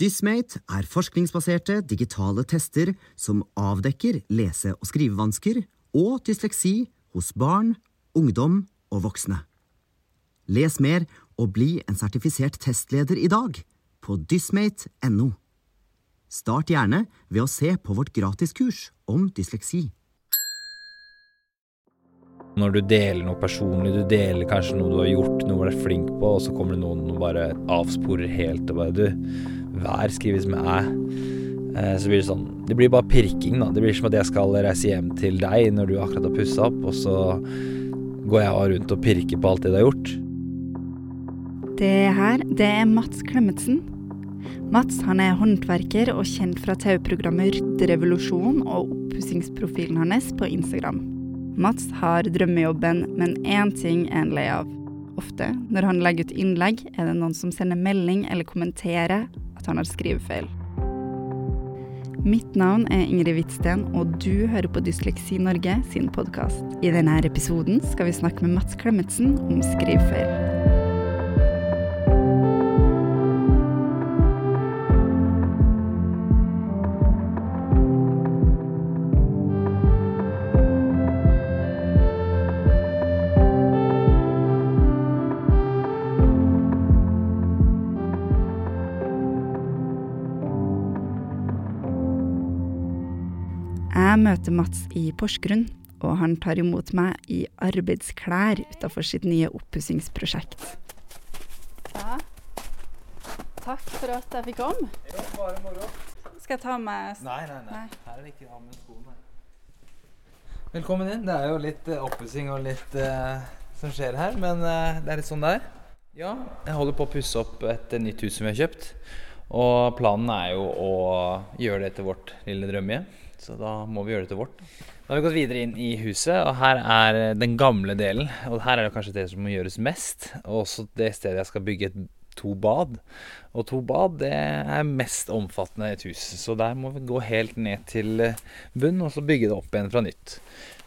Dysmate er forskningsbaserte digitale tester som avdekker lese- og skrivevansker og dysleksi hos barn, ungdom og voksne. Les mer og bli en sertifisert testleder i dag på dysmate.no. Start gjerne ved å se på vårt gratiskurs om dysleksi. Når du deler noe personlig, du deler kanskje noe du har gjort, noe du er flink på, og så kommer det noen og bare avsporer helt og bare Du, vær skrives med æ. Eh, så blir det sånn Det blir bare pirking, da. Det blir som at jeg skal reise hjem til deg når du akkurat har pussa opp, og så går jeg rundt og pirker på alt det du har gjort. Det her, det er Mats Klemetsen. Mats han er håndverker og kjent fra TV-programmet Rydderevolusjon og oppussingsprofilen hans på Instagram. Mats har drømmejobben, men én ting er han lei av. Ofte når han legger ut innlegg, er det noen som sender melding eller kommenterer at han har skrivefeil. Mitt navn er Ingrid Hvitsten, og du hører på Dysleksi Norge sin podkast. I denne episoden skal vi snakke med Mats Klemetsen om skrivefeil. Møter Mats i Porsgrunn, og han tar imot meg i arbeidsklær utafor sitt nye oppussingsprosjekt. Ja, takk for at jeg fikk komme. Ja, bare moro. Skal jeg ta med Nei, nei, nei. Nei. Her er det ikke av med skoene. Velkommen inn. Det er jo litt uh, oppussing og litt uh, som skjer her, men uh, det er litt sånn det er. Ja, jeg holder på å pusse opp et nytt hus som vi har kjøpt. Og planen er jo å gjøre det til vårt lille drømmehjem. Så da må vi gjøre det til vårt. Da har vi gått videre inn i huset, og her er den gamle delen. Og her er det kanskje det som må gjøres mest. Og også det stedet jeg skal bygge et, to bad. Og to bad det er mest omfattende et hus. Så der må vi gå helt ned til bunnen bunn, og så bygge det opp igjen fra nytt.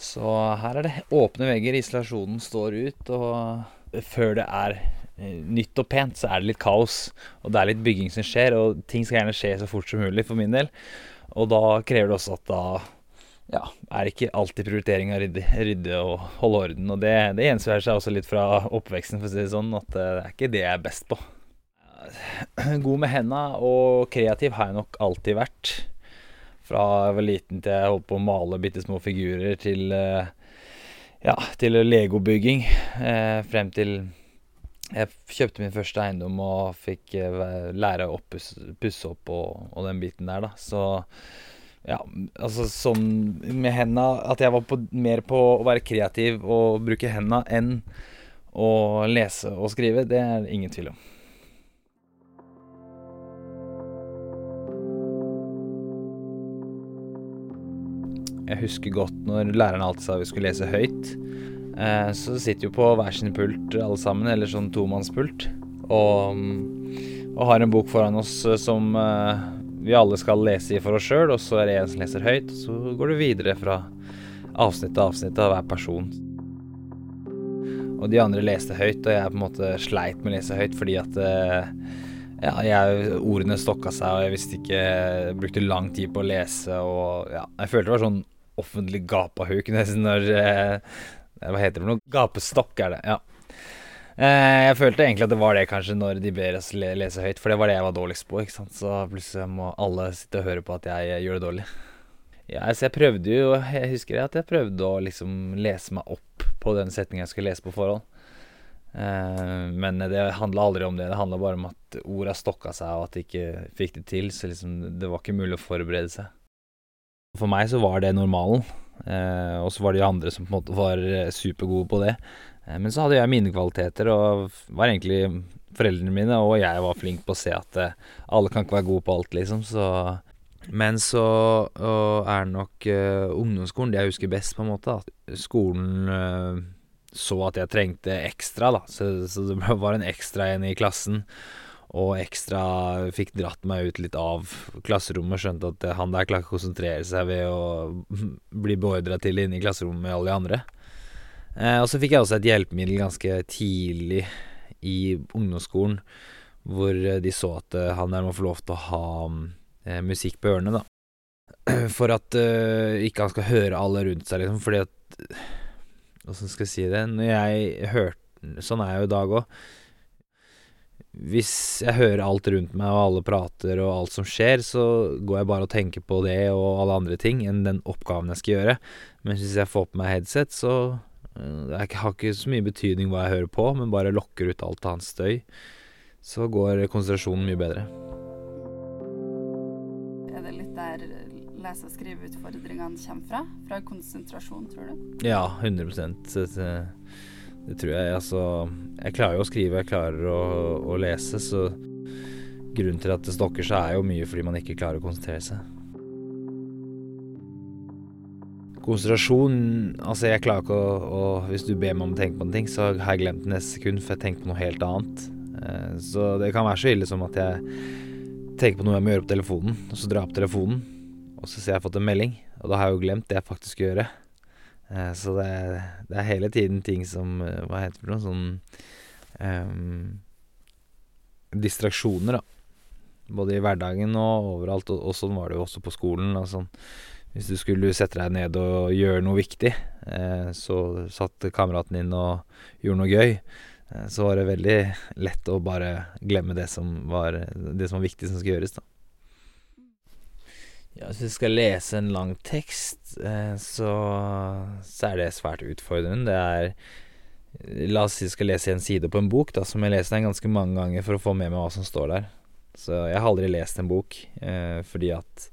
Så her er det åpne vegger, isolasjonen står ut, og før det er eh, nytt og pent, så er det litt kaos. Og det er litt bygging som skjer, og ting skal gjerne skje så fort som mulig for min del. Og da krever det også at da ja, er ikke alltid prioritering å rydde, rydde og holde orden. Og det, det gjenspeiler seg også litt fra oppveksten, for å si det sånn, at eh, det er ikke det jeg er best på. God med henda og kreativ har jeg nok alltid vært. Fra jeg var liten til jeg holdt på å male bitte små figurer til eh, ja, til legobygging. Eh, frem til jeg kjøpte min første eiendom og fikk eh, lære å pusse opp og, og den biten der, da. Så ja, altså sånn med henda At jeg var på, mer på å være kreativ og bruke henda enn å lese og skrive, det er ingen tvil om. Jeg husker godt når læreren alltid sa vi skulle lese høyt. Eh, så sitter jo på hver sin pult alle sammen, eller sånn tomannspult, og, mm, og har en bok foran oss eh, som eh, vi alle skal lese i for oss sjøl, og så er det en som leser høyt, og så går du videre fra avsnitt til avsnitt av hver person. Og de andre leste høyt, og jeg på en måte sleit med å lese høyt fordi at ja, jeg, ordene stokka seg, og jeg visste ikke brukte lang tid på å lese, og ja, jeg følte det var sånn offentlig gapahuk nesten når Hva heter det for noe? Gapestokk er det, ja. Eh, jeg følte egentlig at det var det kanskje når de ber oss lese høyt, for det var det jeg var dårligst på, ikke sant. Så plutselig må alle sitte og høre på at jeg eh, gjør det dårlig. Ja, altså jeg prøvde jo Jeg husker at jeg prøvde å liksom lese meg opp på den setningen jeg skulle lese på forhånd. Eh, men det handla aldri om det. Det handla bare om at orda stokka seg, og at de ikke fikk det til. Så liksom, det var ikke mulig å forberede seg. For meg så var det normalen. Eh, og så var det de andre som på en måte var eh, supergode på det. Eh, men så hadde jeg mine kvaliteter, og var egentlig foreldrene mine og jeg var flink på å se at alle kan ikke være gode på alt, liksom. Så men så er nok eh, ungdomsskolen det jeg husker best, på en måte. At skolen eh, så at jeg trengte ekstra, da. Så, så det var en ekstra en i klassen. Og ekstra fikk dratt meg ut litt av klasserommet skjønte at eh, han der klarer ikke å konsentrere seg ved å bli beordra til inne i klasserommet med alle de andre. Eh, og så fikk jeg også et hjelpemiddel ganske tidlig i ungdomsskolen, hvor de så at han der må få lov til å ha eh, musikk på ørene, da. For at eh, ikke han skal høre alle rundt seg, liksom. Fordi at Åssen skal jeg si det? Når jeg hørte Sånn er jeg jo i dag òg. Hvis jeg hører alt rundt meg, og alle prater, og alt som skjer, så går jeg bare og tenker på det og alle andre ting enn den oppgaven jeg skal gjøre. Men hvis jeg får på meg headset, så uh, Det har ikke så mye betydning hva jeg hører på, men bare lokker ut alt annet støy. Så går konsentrasjonen mye bedre. Er det litt der lese- og skriveutfordringene kommer fra? Fra konsentrasjon, tror du? Ja, 100 det, tror jeg. Altså Jeg klarer jo å skrive, jeg klarer å, å lese, så grunnen til at det stokker seg, er jo mye fordi man ikke klarer å konsentrere seg. Konsentrasjon Altså, jeg klarer ikke å, å Hvis du ber meg om å tenke på en ting, så har jeg glemt det neste sekund, for jeg tenker på noe helt annet. Eh, så det kan være så ille som at jeg tenker på noe jeg må gjøre på telefonen, og så drar jeg opp telefonen, og så ser jeg fått en melding, og da har jeg jo glemt det jeg faktisk skal gjøre. Eh, så det, det, er hele tiden ting som eh, Hva heter det for noe? Sånn um, Distraksjoner, da. Både i hverdagen og overalt, og, og, sånn var det jo også på skolen. Altså, hvis du skulle sette deg ned og gjøre noe viktig, eh, så satt kameraten din og gjorde noe gøy. Eh, så var det veldig lett å bare glemme det som var, det som var viktig som skulle gjøres, da. Hvis jeg skal lese en lang tekst, eh, så, så er det svært utfordrende. Det er La oss si jeg skal lese en side på en bok, da, som jeg leser den ganske mange ganger for å få med meg hva som står der. Så jeg har aldri lest en bok, eh, fordi at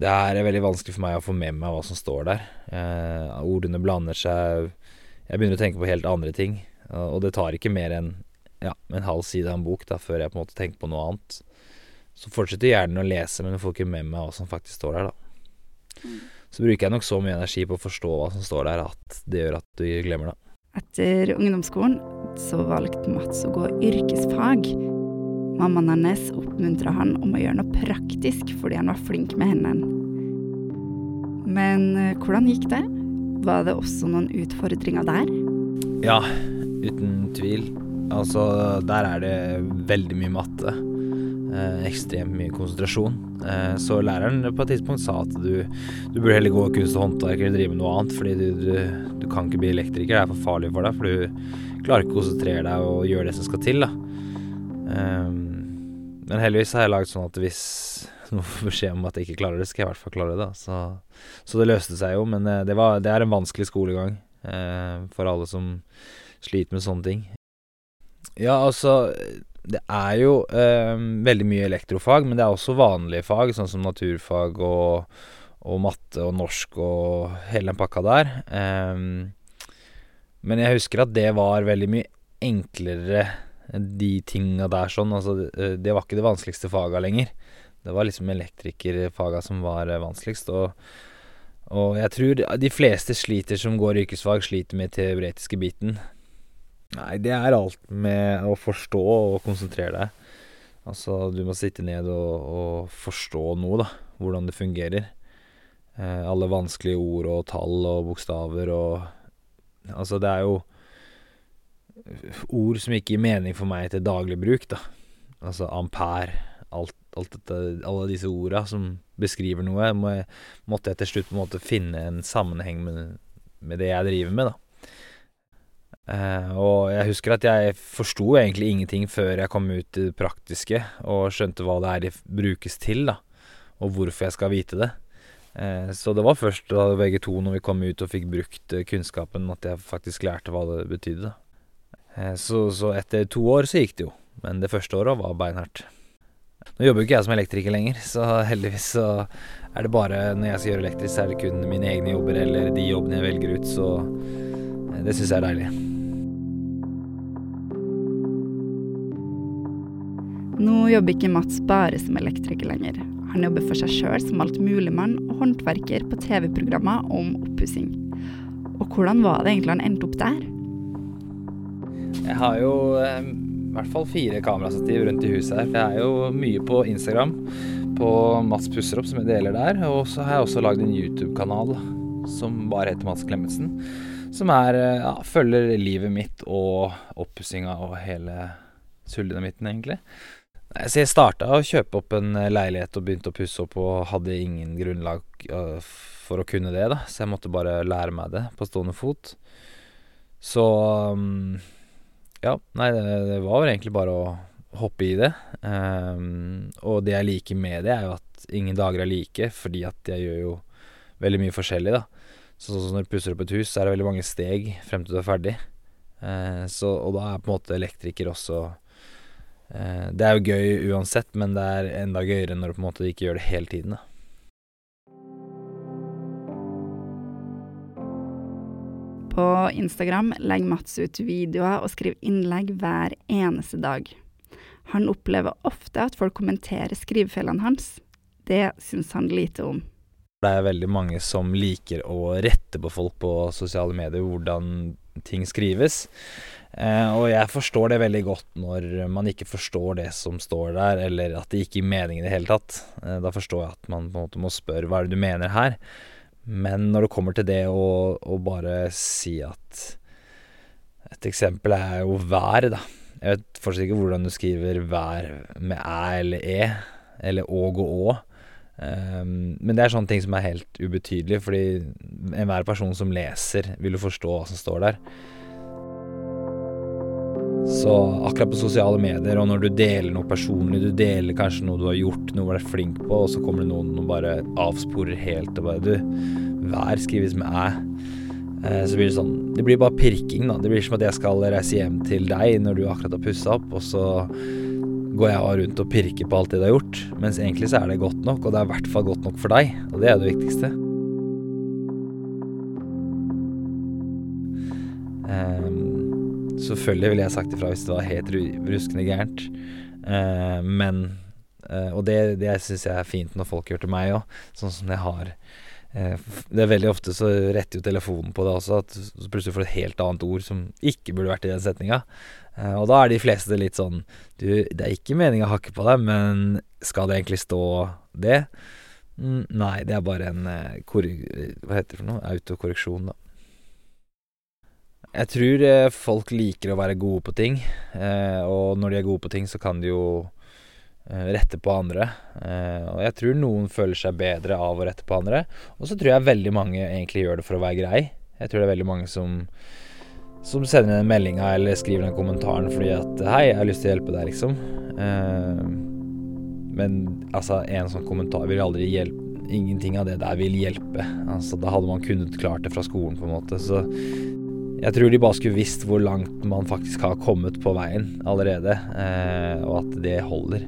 det er veldig vanskelig for meg å få med meg hva som står der. Eh, ordene blander seg Jeg begynner å tenke på helt andre ting. Og det tar ikke mer enn ja, en halv side av en bok da, før jeg på en måte tenker på noe annet. Så fortsetter gjerne å lese, men jeg får ikke med meg hva som faktisk står der, da. Mm. Så bruker jeg nok så mye energi på å forstå hva som står der, at det gjør at du glemmer det. Etter ungdomsskolen så valgte Mats å gå yrkesfag. Mammaen hennes oppmuntra han om å gjøre noe praktisk fordi han var flink med hendene. Men eh, hvordan gikk det? Var det også noen utfordringer der? Ja, uten tvil. Altså, der er det veldig mye matte. Eh, ekstremt mye konsentrasjon. Eh, så læreren på et tidspunkt sa at du, du burde heller gå kunst og håndverk eller drive med noe annet, fordi du, du, du, kan ikke bli elektriker. Det er for farlig for deg, for du klarer ikke å konsentrere deg og gjøre det som skal til. da. Eh, men heldigvis har jeg lagd sånn at hvis noen får beskjed om at jeg ikke klarer det, skal jeg i hvert fall klare det. Så, så det løste seg jo, men eh, det, var, det er en vanskelig skolegang for alle som sliter med sånne ting. Ja, altså det er jo eh, veldig mye elektrofag, men det er også vanlige fag, sånn som naturfag og, og matte og norsk og hele den pakka der. Eh, men jeg husker at det var veldig mye enklere, de tinga der sånn. Altså, det, det var ikke det vanskeligste faga lenger. Det var liksom elektrikerfaga som var eh, vanskeligst. Og, og jeg tror de fleste sliter som går yrkesfag, sliter med teoretiske biten. Nei, det er alt med å forstå og konsentrere deg. Altså, du må sitte ned og, og forstå noe, da. Hvordan det fungerer. Eh, alle vanskelige ord og tall og bokstaver og Altså, det er jo ord som ikke gir mening for meg til daglig bruk, da. Altså ampere, alt, alt dette, alle disse orda som beskriver noe, må jeg, måtte jeg til slutt på en måte finne en sammenheng med, med det jeg driver med, da. Uh, og jeg husker at jeg forsto egentlig ingenting før jeg kom ut i det praktiske og skjønte hva det er de brukes til, da, og hvorfor jeg skal vite det. Uh, så det var først da begge to, når vi kom ut og fikk brukt uh, kunnskapen, at jeg faktisk lærte hva det betydde. Så, så, etter to år så gikk det jo, men det første året var beinhardt. Nå jobber jo ikke jeg som elektriker lenger, så heldigvis så er det bare når jeg skal gjøre elektrisk, så er det kun mine egne jobber eller de jobbene jeg velger ut, så det syns jeg er deilig. Nå jobber ikke Mats bare som elektriker lenger. Han jobber for seg sjøl som altmuligmann og håndverker på TV-programmer om oppussing. Og hvordan var det egentlig han endte opp der? Jeg har jo eh, i hvert fall fire kamerastativ rundt i huset her. Jeg er jo mye på Instagram, på Mats pusser opp, som jeg deler der. Og så har jeg også lagd en YouTube-kanal som bare heter Mats Klemetsen. Som er, eh, ja, følger livet mitt og oppussinga og hele sulledynamitten, egentlig. Så jeg starta å kjøpe opp en eh, leilighet og begynte å pusse opp, og hadde ingen grunnlag for å kunne det, da. Så jeg måtte bare lære meg det på stående fot. Så mm, ja, nei, det, var egentlig bare å hoppe i det. Um, og det jeg liker med det, er jo at ingen dager er like, fordi at jeg gjør jo veldig mye forskjellig, da. Så sånn som når du pusser opp et hus, så er det veldig mange steg frem til du er ferdig. Uh, så, og da er på en måte elektriker også Det er jo gøy uansett, men det er enda gøyere når du på en måte ikke gjør det hele tiden, da. På Instagram legger Mats ut videoer og skriver innlegg hver eneste dag. Han opplever ofte at folk kommenterer skrivefeilene hans. Det syns han lite om. Det er veldig mange som liker å rette på folk på sosiale medier hvordan ting skrives. Eh, og jeg forstår det veldig godt når man ikke forstår det som står der, eller at det ikke gir mening i det hele tatt. Eh, da forstår jeg at man på en måte må spørre hva er det du mener her. Men når det kommer til det å, å bare si at Et eksempel er jo vær, da. Jeg vet fortsatt ikke hvordan du skriver vær med æ eller e, eller åg og å. Um, men det er sånne ting som er helt ubetydelige, fordi enhver person som leser, vil jo forstå hva som står der. Så akkurat på sosiale medier, og når du deler noe personlig, du deler kanskje noe du har gjort, noe du er flink på, og så kommer det noen og bare avsporer helt og bare Du, vær skrives med æ. Eh, så blir det sånn Det blir bare pirking, da. Det blir som at jeg skal reise hjem til deg når du akkurat har pussa opp, og så går jeg rundt og pirker på alt det du har gjort. Mens egentlig så er det godt nok, og det er i hvert fall godt nok for deg. Og det er det viktigste. Selvfølgelig ville jeg sagt ifra hvis det var helt ruskende gærent. Uh, men uh, Og det, det syns jeg er fint når folk gjør til meg òg, sånn som jeg har uh, Det er veldig ofte så retter jo telefonen på det også, at du plutselig får et helt annet ord som ikke burde vært i den setninga. og da er de fleste litt sånn Du, det er ikke meninga å hakke på deg, men skal det egentlig stå det? Mm, nei, det er bare en Hva heter det for noe? Autokorreksjon, da. Jeg tror eh, folk liker å være gode på ting, eh, og når de er gode på ting, så kan de jo eh, rette på andre. og jeg tror noen føler seg bedre av å rette på andre, og så tror jeg veldig mange egentlig gjør det for å være grei. Jeg tror det er veldig mange som, som sender den meldinga eller skriver den kommentaren fordi at 'hei, jeg har lyst til å hjelpe deg', liksom. men altså, en sånn kommentar vil aldri hjelpe Ingenting av det der vil hjelpe. Altså, da hadde man kunnet klart det fra skolen, på en måte. Så jeg tror de bare skulle visst hvor langt man faktisk har kommet på veien allerede, eh, og at det holder.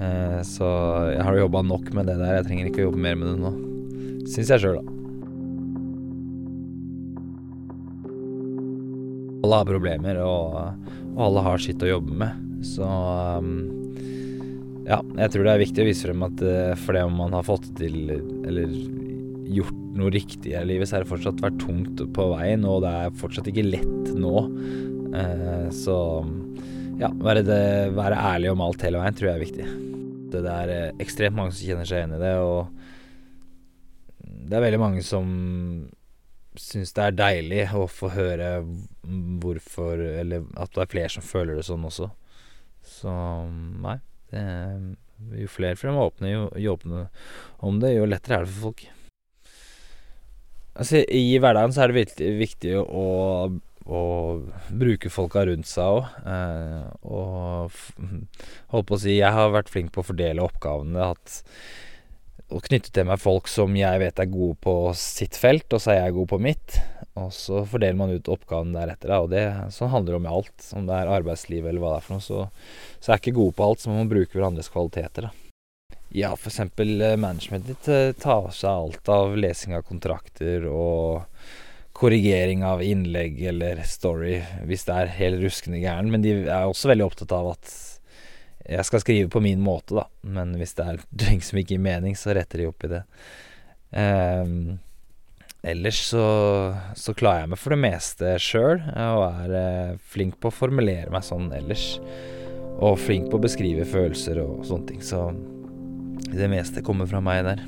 Eh, så jeg har jobba nok med det der, jeg trenger ikke å jobbe mer med det nå. Syns jeg sjøl, da. Alle har problemer, og, og, alle har sitt å jobbe med. Så um, ja, jeg tror det er viktig å vise frem at uh, for det man har fått til, eller gjort noe riktig i livet, så har det fortsatt vært tungt på veien, og det er fortsatt ikke lett nå. Eh, så ja, være, det, være, ærlig om alt hele veien tror jeg er viktig. Det er eh, ekstremt mange som kjenner seg igjen i det, og det er veldig mange som syns det er deilig å få høre hvorfor Eller at det er flere som føler det sånn også. Så nei. Det, jo flere frem åpner, jo, jo åpne om det, jo lettere er det for folk. Altså, I hverdagen så er det viktig, viktig å, å, bruke folka rundt seg òg. Eh, og holdt på å si Jeg har vært flink på å fordele oppgavene. At, og knytte til meg folk som jeg vet er gode på sitt felt, og så er jeg god på mitt. Og så fordeler man ut oppgavene deretter. Og det, sånn handler det om alt. Om det er arbeidsliv eller hva det er for noe. Så, så er jeg ikke god på alt, så må man bruke hverandres kvaliteter. da. Ja, eksempel eh, managementet eh, tar seg alt av lesing av kontrakter og korrigering av innlegg eller story hvis det er helt ruskende gæren. Men de er også veldig opptatt av at jeg skal skrive på min måte, da. Men hvis det er ting som ikke gir mening, så retter de opp i det. Um, ellers så, så, klarer jeg meg for det meste sjøl, og er uh, flink på å formulere meg sånn ellers. Og flink på å beskrive følelser og sånne ting. Så det meste kommer fra meg der.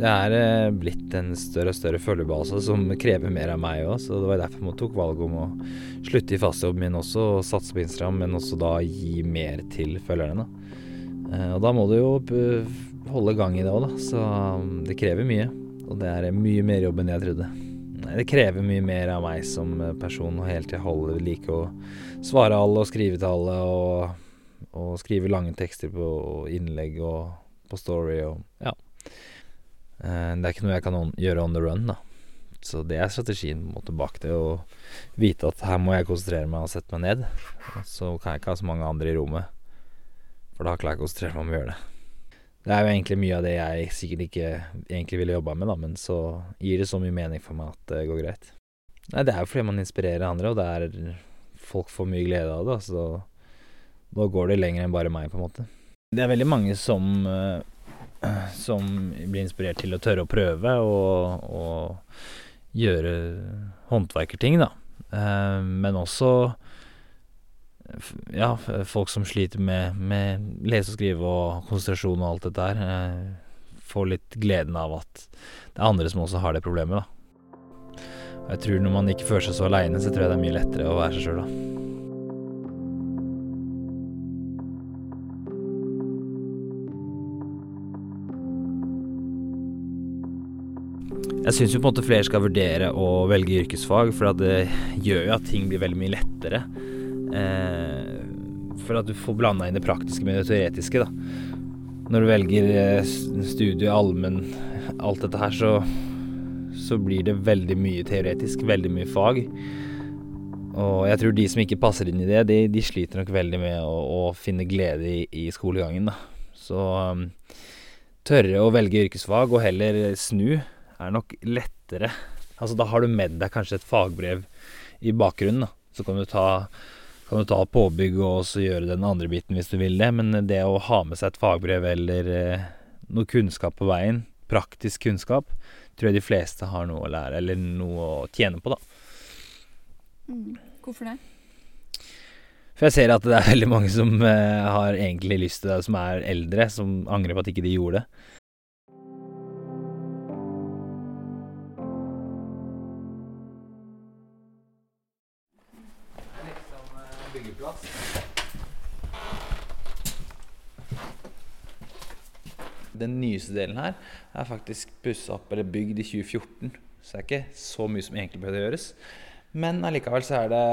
Det er eh, blitt en større og større følgebase som krever mer av meg òg, det var derfor jeg tok valget om å slutte i fastjobben min også og satse på Instagram, men også da gi mer til følgerne. Og da må du jo holde gang i det òg, da, så um, det krever mye. Og det er mye mer jobb enn jeg trodde. Det krever mye mer av meg som person å hele tida holde ved like å svare alle og skrive til alle og, og skrive lange tekster på innlegg og på story og ja. Eh, det er ikke noe jeg kan on gjøre on the run, da. Så det er strategien på en måte bak det, å vite at her må jeg konsentrere meg og sette meg ned. Så kan jeg ikke ha så mange andre i rommet, for da klarer jeg ikke å konsentrere meg om å gjøre det. Det er jo egentlig mye av det jeg sikkert ikke egentlig ville jobba med, da, men så gir det så mye mening for meg at det går greit. Nei, det er jo fordi man inspirerer andre, og det er folk får mye glede av det, så da går det lenger enn bare meg, på en måte. Det er veldig mange som uh, som blir inspirert til å tørre å prøve og, og gjøre håndverkerting, da. Uh, men også ja, folk som sliter med, med lese og skrive og konsentrasjon og alt dette her, uh, får litt gleden av at det er andre som også har det problemet, da. Og jeg tror når man ikke føler seg så aleine, så tror jeg det er mye lettere å være seg sjøl, da. Jeg syns jo på en måte flere skal vurdere å velge yrkesfag, for det gjør jo at ting blir veldig mye lettere. Eh, for at du får blanda inn det praktiske med det teoretiske, da. Når du velger eh, studie, allmenn, alt dette her, så, så blir det veldig mye teoretisk, veldig mye fag. Og jeg tror de som ikke passer inn i det, de, de sliter nok veldig med å, å finne glede i, i, skolegangen, da. Så um, tørre å velge yrkesfag, og heller snu er nok lettere. Altså Da har du med deg kanskje et fagbrev i bakgrunnen. da. Så kan du ta, kan du ta påbygg og også gjøre den andre biten hvis du vil det. Men det å ha med seg et fagbrev eller eh, noe kunnskap på veien, praktisk kunnskap, tror jeg de fleste har noe å lære, eller noe å tjene på, da. Mm. Hvorfor det? For jeg ser at det er veldig mange som eh, har egentlig lyst til det, som er eldre, som angrer på at ikke de gjorde det. Den nyeste delen her er faktisk pussa opp eller bygd i 2014. Så det er ikke så mye som egentlig behøver gjøres. Men allikevel så er det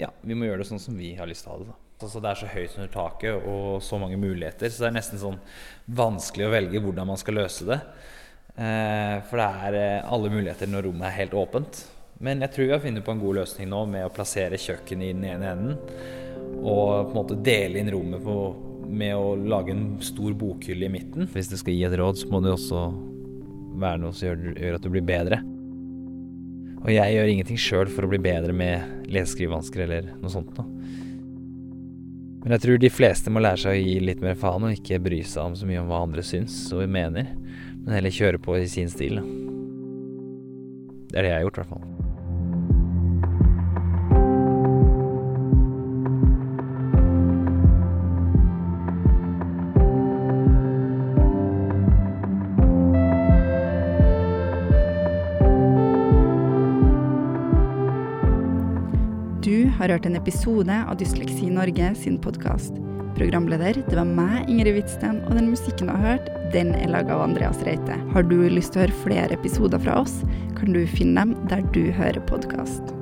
Ja, vi må gjøre det sånn som vi har lyst til å ha det. da. Altså, det er så høyt under taket og så mange muligheter, så det er nesten sånn vanskelig å velge hvordan man skal løse det. Eh, for det er eh, alle muligheter når rommet er helt åpent. Men jeg tror vi har funnet på en god løsning nå med å plassere kjøkkenet i den ene enden. Og på en måte dele inn rommet på med å lage en stor bokhylle i midten. Hvis du skal gi et råd, så må det også være noe som gjør, gjør at du blir bedre. Og jeg gjør ingenting sjøl for å bli bedre med leseskrivevansker eller noe sånt noe. Men jeg tror de fleste må lære seg å gi litt mer faen og ikke bry seg om så mye om hva andre syns og mener, men heller kjøre på i sin stil. Da. Det er det jeg har gjort, i hvert fall. Har hørt en episode av Dysleksi Norge sin podkast. Programleder det var meg, Ingrid Hvitsten, og den musikken du har hørt, den er laga av Andreas Reite. Har du lyst til å høre flere episoder fra oss, kan du finne dem der du hører podkast.